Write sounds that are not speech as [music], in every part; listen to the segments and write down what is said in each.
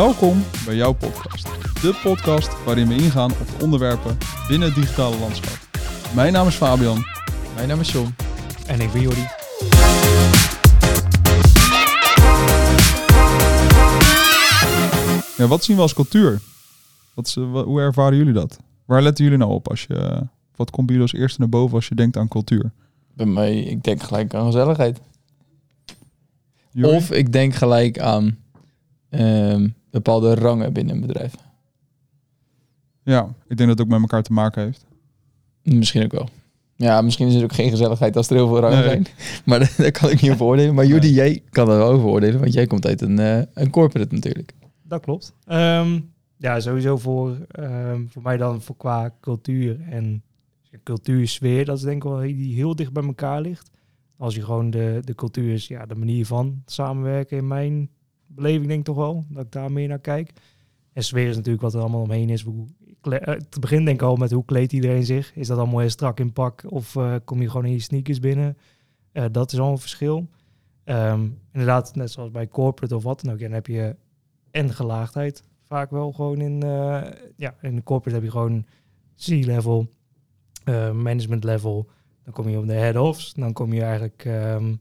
Welkom bij jouw podcast. De podcast waarin we ingaan op de onderwerpen binnen het digitale landschap. Mijn naam is Fabian. Mijn naam is John. En ik ben Jordi. Ja, wat zien we als cultuur? Wat is, hoe ervaren jullie dat? Waar letten jullie nou op als je... Wat komt bij jullie als eerste naar boven als je denkt aan cultuur? Bij mij, ik denk gelijk aan gezelligheid. Of ik denk gelijk aan ehm, bepaalde rangen binnen een bedrijf. Ja, ik denk dat het ook met elkaar te maken heeft. Misschien ook wel. Ja, misschien is het ook geen gezelligheid als er heel veel rangen Nee. zijn. [laughs] Maar dat, dat kan ik niet over oordelen. Maar Jordi, jij kan er wel over oordelen. Want jij komt uit een, eh, een corporate natuurlijk. Dat klopt. Ehm, ja, sowieso voor, ehm, voor mij dan voor qua cultuur en cultuursfeer. Dat is denk ik wel die heel dicht bij elkaar ligt. Als je gewoon de, de cultuur is, ja, de manier van samenwerken in mijn beleving denk ik toch wel. Dat ik daar meer naar kijk. En sfeer is natuurlijk wat er allemaal omheen is. Hoe, eh, te begin denk ik al met hoe kleedt iedereen zich. Is dat allemaal heel strak in pak of eh, kom je gewoon in je sneakers binnen? Eh, dat is al een verschil. Ehm, inderdaad, net zoals bij corporate of wat dan ook. Dan heb je en gelaagdheid vaak wel gewoon in... ja, in de corporate heb je gewoon C-level, management level. Dan kom je op de head-offs. Dan kom je eigenlijk... ehm,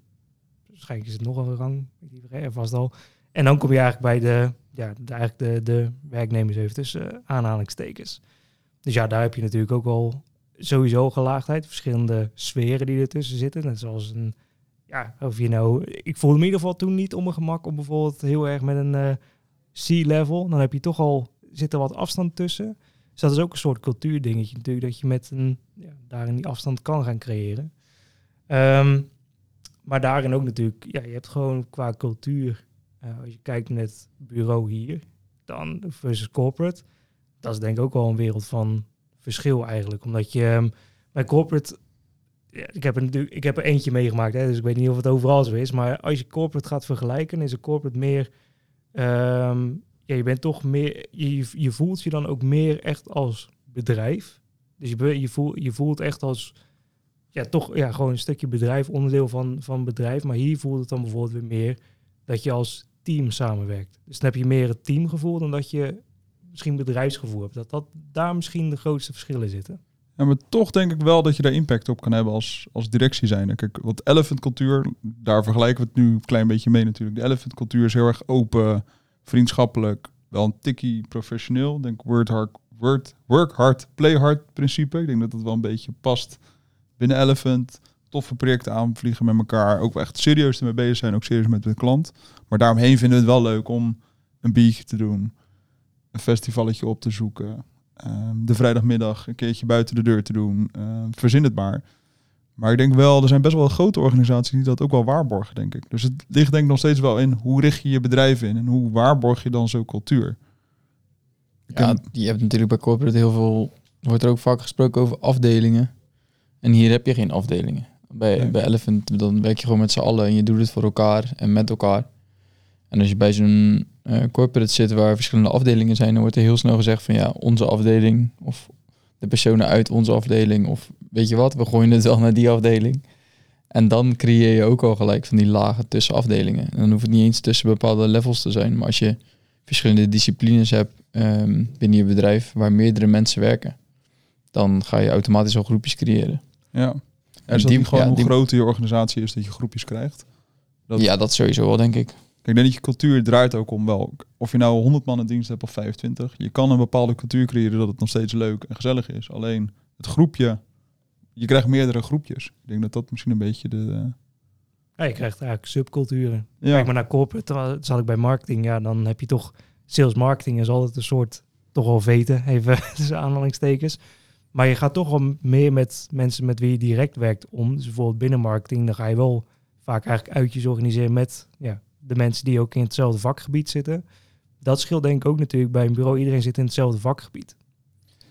waarschijnlijk is het nog een rang. Die vergeet vast al. En dan kom je eigenlijk bij de... Ja, de, eigenlijk de, de werknemers even tussen aanhalingstekens. Dus ja, daar heb je natuurlijk ook al sowieso gelaagdheid. Verschillende sferen die ertussen zitten. Net zoals een... Ja, of je nou... Ik voelde me in ieder geval toen niet op mijn gemak om bijvoorbeeld heel erg met een eh C-level. Dan heb je toch al... Zit er wat afstand tussen. Dus dat is ook een soort cultuurdingetje natuurlijk. Dat je met een... Ja, daarin die afstand kan gaan creëren. Ehm, maar daarin ook natuurlijk... Ja, je hebt gewoon qua cultuur... eh, als je kijkt het bureau hier... Dan versus corporate. Dat is denk ik ook wel een wereld van verschil eigenlijk. Omdat je ehm, bij corporate ik, heb er ik heb er eentje meegemaakt, hè, dus ik weet niet of het overal zo is. Maar als je corporate gaat vergelijken, is een corporate meer. ehm, ja, je bent toch meer. Je, je voelt je dan ook meer echt als bedrijf. Dus je, je, voelt, je voelt echt als. Ja, toch ja, gewoon een stukje bedrijf, onderdeel van, van bedrijf. Maar hier voelt het dan bijvoorbeeld weer meer dat je als team samenwerkt. Dus dan heb je meer het teamgevoel dan dat je misschien bedrijfsgevoel hebt. Dat, dat daar misschien de grootste verschillen zitten. Ja, maar toch denk ik wel dat je daar impact op kan hebben als, als directie zijn. Kijk, wat elephant cultuur, daar vergelijken we het nu een klein beetje mee natuurlijk. De elephant cultuur is heel erg open, vriendschappelijk, wel een tikkie professioneel. Denk work hard, work, work hard, play hard principe. Ik denk dat dat wel een beetje past binnen elephant. Toffe projecten aanvliegen met elkaar. Ook wel echt serieus ermee bezig zijn, ook serieus met de klant. Maar daaromheen vinden we het wel leuk om een biertje te doen. Een festivalletje op te zoeken. Ehm, de vrijdagmiddag een keertje buiten de deur te doen. Ehm, verzin het maar. Maar ik denk wel, er zijn best wel grote organisaties die dat ook wel waarborgen, denk ik. Dus het ligt denk ik nog steeds wel in hoe richt je je bedrijf in en hoe waarborg je dan zo'n cultuur. Ik Ja, je hebt natuurlijk bij corporate heel veel... wordt er ook vaak gesproken over afdelingen. En hier heb je geen afdelingen. Bij, Nee. bij Elephant dan werk je gewoon met z'n allen en je doet het voor elkaar en met elkaar. En als je bij zo'n eh, corporate zit waar verschillende afdelingen zijn, dan wordt er heel snel gezegd van ja, onze afdeling of de personen uit onze afdeling of weet je wat, we gooien het wel naar die afdeling. En dan creëer je ook al gelijk van die lagen tussen afdelingen. En dan hoeft het niet eens tussen bepaalde levels te zijn, maar als je verschillende disciplines hebt ehm, binnen je bedrijf waar meerdere mensen werken, dan ga je automatisch al groepjes creëren. Ja. Is dat die- gewoon ja, hoe die- groter je organisatie is dat je groepjes krijgt? Dat- Ja, dat sowieso wel, denk ik. Kijk, ik denk dat je cultuur draait ook om wel. Of je nou 100 man in dienst hebt of 25. Je kan een bepaalde cultuur creëren dat het nog steeds leuk en gezellig is. Alleen het groepje, je krijgt meerdere groepjes. Ik denk dat dat misschien een beetje de... Ja, je krijgt eigenlijk subculturen. ja. Kijk maar naar corporate, terwijl- zat ik bij marketing. Ja, dan heb je toch... Sales marketing is altijd een soort... Toch wel veten, even [laughs] tussen aanhalingstekens. Maar je gaat toch wel meer met mensen met wie je direct werkt om. Dus bijvoorbeeld binnen marketing, dan ga je wel vaak eigenlijk uitjes organiseren met ja, de mensen die ook in hetzelfde vakgebied zitten. Dat scheelt denk ik ook natuurlijk bij een bureau. Iedereen zit in hetzelfde vakgebied.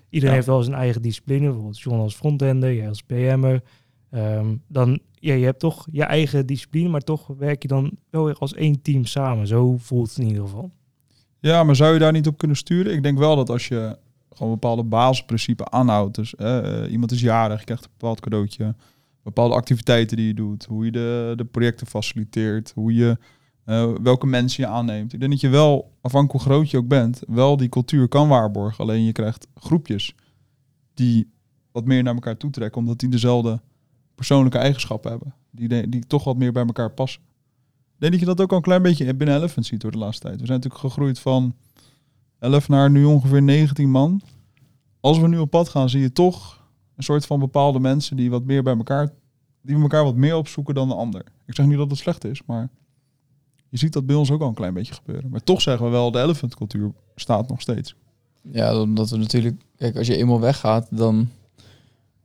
Iedereen Ja. heeft wel zijn eigen discipline. Bijvoorbeeld John als frontender, jij als PM'er. Ehm, dan, ja, je hebt toch je eigen discipline, maar toch werk je dan wel weer als één team samen. Zo voelt het in ieder geval. Ja, maar zou je daar niet op kunnen sturen? Ik denk wel dat als je gewoon bepaalde basisprincipes aanhoudt. Dus eh, iemand is jarig, krijgt een bepaald cadeautje. Bepaalde activiteiten die je doet. Hoe je de, de projecten faciliteert. Hoe je eh, welke mensen je aanneemt. Ik denk dat je wel, afhankelijk hoe groot je ook bent, wel die cultuur kan waarborgen. Alleen je krijgt groepjes die wat meer naar elkaar toetrekken, omdat die dezelfde persoonlijke eigenschappen hebben. Die, die toch wat meer bij elkaar passen. Ik denk dat je dat ook al een klein beetje binnen Elephant ziet door de laatste tijd. We zijn natuurlijk gegroeid van 11 naar nu ongeveer 19 man. Als we nu op pad gaan, zie je toch een soort van bepaalde mensen die wat meer bij elkaar, die elkaar wat meer opzoeken dan de ander. Ik zeg niet dat het slecht is, maar je ziet dat bij ons ook al een klein beetje gebeuren. Maar toch zeggen we wel, de elephant cultuur staat nog steeds. Ja, omdat we natuurlijk... Kijk, als je eenmaal weggaat, dan,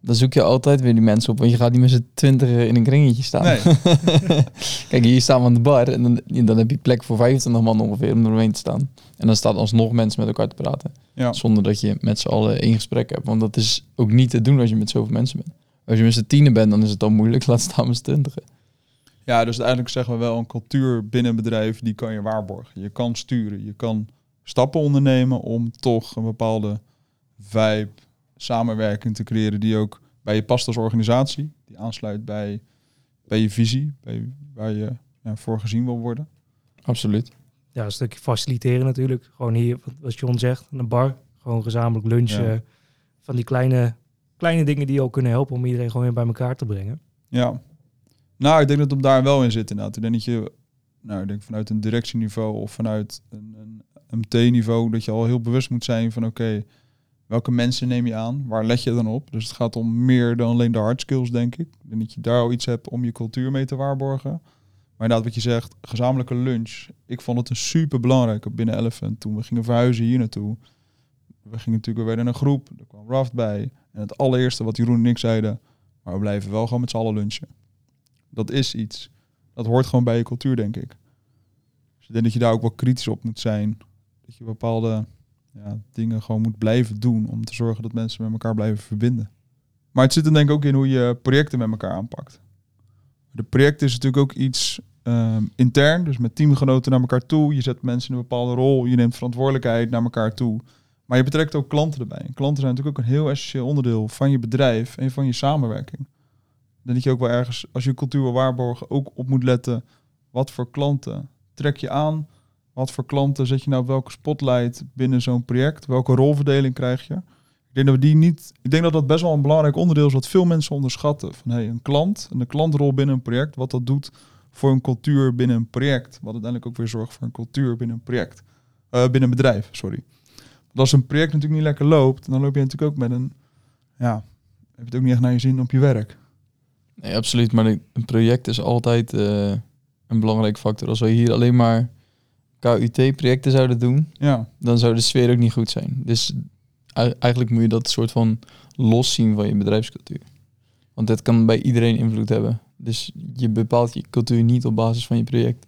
dan zoek je altijd weer die mensen op. Want je gaat niet met z'n twintig in een kringetje staan. Nee. [laughs] Kijk, hier staan we aan de bar en dan, dan heb je plek voor 25 man ongeveer om eromheen te staan. En dan staat alsnog mensen met elkaar te praten. Ja. Zonder dat je met z'n allen één gesprek hebt. Want dat is ook niet te doen als je met zoveel mensen bent. Als je met z'n tienen bent, dan is het al moeilijk. [laughs] Laat staan met z'n twintigen. Ja, dus uiteindelijk zeggen we wel een cultuur binnen een bedrijf, die kan je waarborgen. Je kan sturen, je kan stappen ondernemen om toch een bepaalde vibe, samenwerking te creëren die ook bij je past als organisatie. Die aansluit bij, bij je visie, bij waar je ja, voor gezien wil worden. Absoluut. Ja, een stukje faciliteren natuurlijk. Gewoon hier, wat- John zegt, een bar. Gewoon gezamenlijk lunchen. Ja. Van die kleine, kleine dingen die ook kunnen helpen om iedereen gewoon weer bij elkaar te brengen. Ja. Nou, ik denk dat het daar wel in zit inderdaad. Ik denk dat je, nou, ik denk vanuit een directieniveau of vanuit een, een MT-niveau, dat je al heel bewust moet zijn van oké, welke mensen neem je aan? Waar let je dan op? Dus het gaat om meer dan alleen de hard skills, denk ik. Denk dat je daar al iets hebt om je cultuur mee te waarborgen. Maar inderdaad, wat je zegt, gezamenlijke lunch. Ik vond het een super belangrijke binnen Elephant toen we gingen verhuizen hier naartoe. We gingen natuurlijk weer in een groep, er kwam Raft bij. En het allereerste wat Jeroen en ik zeiden, maar we blijven wel gewoon met z'n allen lunchen. Dat is iets. Dat hoort gewoon bij je cultuur, denk ik. Dus ik denk dat je daar ook wel kritisch op moet zijn. Dat je bepaalde ja, dingen gewoon moet blijven doen om te zorgen dat mensen met elkaar blijven verbinden. Maar het zit er denk ik ook in hoe je projecten met elkaar aanpakt. De project is natuurlijk ook iets ehm, intern, dus met teamgenoten naar elkaar toe. Je zet mensen in een bepaalde rol, je neemt verantwoordelijkheid naar elkaar toe. Maar je betrekt ook klanten erbij. En klanten zijn natuurlijk ook een heel essentieel onderdeel van je bedrijf en van je samenwerking. Denk dat je ook wel ergens, als je cultuur wil waarborgen, ook op moet letten. Wat voor klanten trek je aan? Wat voor klanten zet je nou op welke spotlight binnen zo'n project? Welke rolverdeling krijg je? Ik denk dat we die niet. Ik denk dat dat best wel een belangrijk onderdeel is wat veel mensen onderschatten. Van hey, een klant en de klantrol binnen een project, wat dat doet voor een cultuur binnen een project. Wat uiteindelijk ook weer zorgt voor een cultuur binnen een project. Eh, binnen een bedrijf, sorry. Als een project natuurlijk niet lekker loopt, dan loop je natuurlijk ook met een. Ja, heb je het ook niet echt naar je zin op je werk. Nee, absoluut. Maar een project is altijd eh, een belangrijke factor. Als we hier alleen maar KUT-projecten zouden doen, Ja, dan zou de sfeer ook niet goed zijn. Dus ei- eigenlijk moet je dat soort van los zien van je bedrijfscultuur. Want dit kan bij iedereen invloed hebben. Dus je bepaalt je cultuur niet op basis van je project.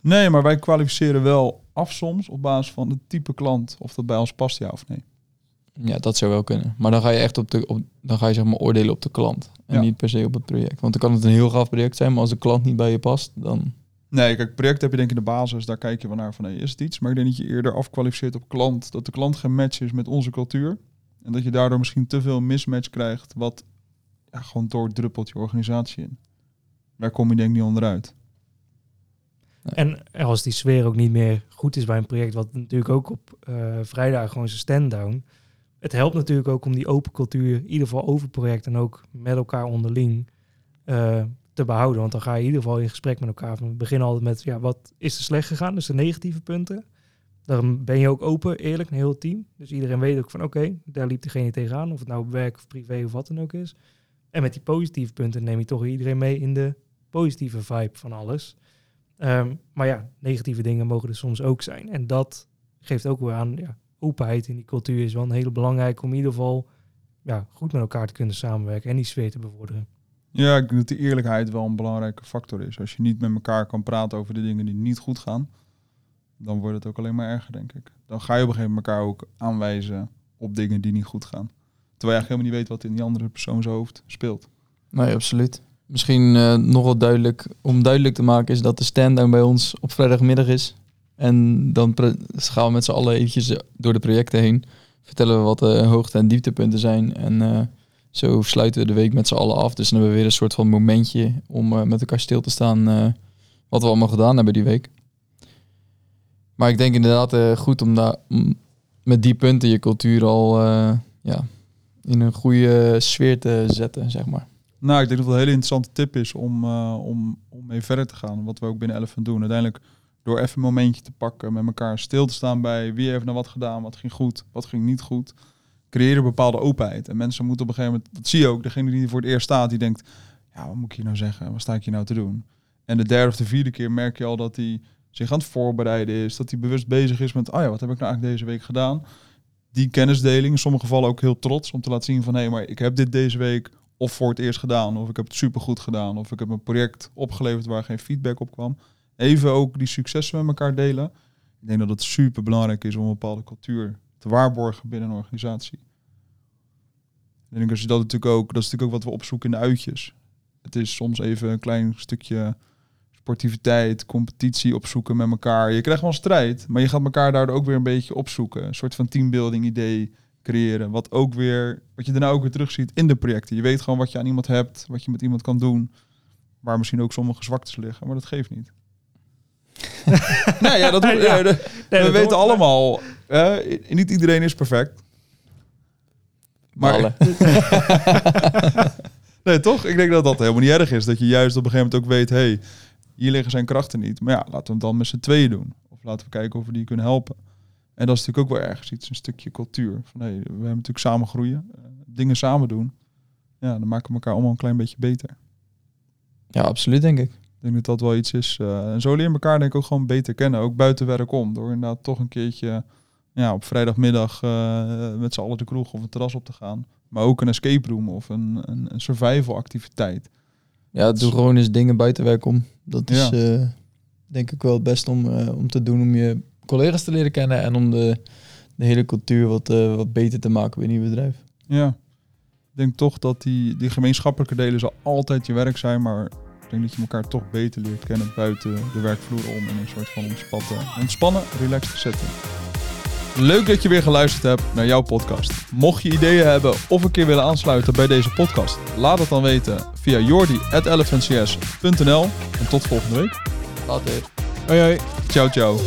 Nee, maar wij kwalificeren wel af soms op basis van het type klant. Of dat bij ons past, ja of nee. Ja, dat zou wel kunnen. Maar dan ga je echt op de, op, dan ga je zeg maar oordelen op de klant. En Ja. niet per se op het project. Want dan kan het een heel gaaf project zijn, maar als de klant niet bij je past, dan... Nee, kijk, project heb je denk ik in de basis. Daar kijk je wel naar van, hey, is het iets? Maar ik denk dat je eerder afkwalificeert op klant. Dat de klant geen match is met onze cultuur. En dat je daardoor misschien te veel mismatch krijgt. Wat ja, gewoon doordruppelt je organisatie in. Daar kom je denk ik niet onderuit. En als die sfeer ook niet meer goed is bij een project, wat natuurlijk ook op eh, vrijdag gewoon zijn stand-down. Het helpt natuurlijk ook om die open cultuur, in ieder geval over project en ook met elkaar onderling, eh, te behouden. Want dan ga je in ieder geval in gesprek met elkaar. We beginnen altijd met, ja, wat is er slecht gegaan? Dus de negatieve punten. Dan ben je ook open, eerlijk, een heel team. Dus iedereen weet ook van, oké, daar liep degene tegenaan. Of het nou op werk of privé of wat dan ook is. En met die positieve punten neem je toch iedereen mee in de positieve vibe van alles. Ehm, maar ja, negatieve dingen mogen er soms ook zijn. En dat geeft ook weer aan, ja, openheid in die cultuur is wel een hele belangrijk om in ieder geval ja, goed met elkaar te kunnen samenwerken en die sfeer te bevorderen. Ja, ik denk dat die eerlijkheid wel een belangrijke factor is. Als je niet met elkaar kan praten over de dingen die niet goed gaan, dan wordt het ook alleen maar erger, denk ik. Dan ga je op een gegeven moment elkaar ook aanwijzen op dingen die niet goed gaan. Terwijl je eigenlijk helemaal niet weet wat in die andere persoon zijn hoofd speelt. Nee, absoluut. Misschien eh, nog wel duidelijk, om duidelijk te maken, is dat de stand-down bij ons op vrijdagmiddag is. En dan gaan we met z'n allen eventjes eh, door de projecten heen. Vertellen we wat de hoogte- en dieptepunten zijn. En eh, zo sluiten we de week met z'n allen af. Dus dan hebben we weer een soort van momentje om eh, met elkaar stil te staan eh, wat we allemaal gedaan hebben die week. Maar ik denk inderdaad eh, goed om, daar, met die punten je cultuur al ja, in een goede sfeer te zetten, zeg maar. Nou, ik denk dat het een hele interessante tip is om, om, om mee verder te gaan. Wat we ook binnen Elephant doen. Uiteindelijk door even een momentje te pakken, met elkaar stil te staan bij wie heeft nou wat gedaan, wat ging goed, wat ging niet goed. Creëer een bepaalde openheid. En mensen moeten op een gegeven moment, dat zie je ook, degene die voor het eerst staat, die denkt, ja, wat moet ik hier nou zeggen? Wat sta ik hier nou te doen? En de derde of de vierde keer merk je al dat hij zich aan het voorbereiden is, dat hij bewust bezig is met, oh ja, wat heb ik nou eigenlijk deze week gedaan? Die kennisdeling, in sommige gevallen ook heel trots om te laten zien van, hé, maar ik heb dit deze week of voor het eerst gedaan, of ik heb het supergoed gedaan, of ik heb een project opgeleverd waar geen feedback op kwam. Even ook die successen met elkaar delen. Ik denk dat het super belangrijk is om een bepaalde cultuur te waarborgen binnen een organisatie. Ik denk dat natuurlijk ook, dat is natuurlijk ook wat we opzoeken in de uitjes. Het is soms even een klein stukje sportiviteit, competitie opzoeken met elkaar. Je krijgt wel strijd, maar je gaat elkaar daardoor ook weer een beetje opzoeken. Een soort van teambuilding idee creëren. Wat ook weer, wat je daarna ook weer terugziet in de projecten. Je weet gewoon wat je aan iemand hebt, wat je met iemand kan doen. Waar misschien ook sommige zwaktes liggen, maar dat geeft niet. [laughs] nee, ja, dat, Ja. ja, de- Nee, we weten hoort- allemaal, niet iedereen is perfect. Maar [laughs] [laughs] nee, toch? Ik denk dat dat helemaal niet erg is. Dat je juist op een gegeven moment ook weet, hey, hier liggen zijn krachten niet. Maar ja, laten we het dan met z'n tweeën doen. Of laten we kijken of we die kunnen helpen. En dat is natuurlijk ook wel ergens iets, een stukje cultuur. Van hey, we hebben natuurlijk samen groeien, eh, dingen samen doen. Ja, dan maken we elkaar allemaal een klein beetje beter. Ja, absoluut denk ik. Ik denk dat dat wel iets is. eh, en zo leer je elkaar denk ik ook gewoon beter kennen. Ook buiten werk om. Door inderdaad toch een keertje ja, op vrijdagmiddag eh, met z'n allen de kroeg of een terras op te gaan. Maar ook een escape room of een, een, een survival activiteit. Ja, doe gewoon eens dingen buiten werk om. Dat is Ja. eh, denk ik wel het beste om, eh, om te doen om je collega's te leren kennen en om de, de hele cultuur wat, wat beter te maken binnen je bedrijf. Ja, ik denk toch dat die, die gemeenschappelijke delen zal altijd je werk zijn, maar ik denk dat je elkaar toch beter leert kennen buiten de werkvloer om in een soort van ontspannen, ontspannen relaxed setting. Leuk dat je weer geluisterd hebt naar jouw podcast. Mocht je ideeën hebben of een keer willen aansluiten bij deze podcast, laat het dan weten via jordi.elephantcs.nl en tot volgende week. Later. Hoi hoi. Ciao, ciao.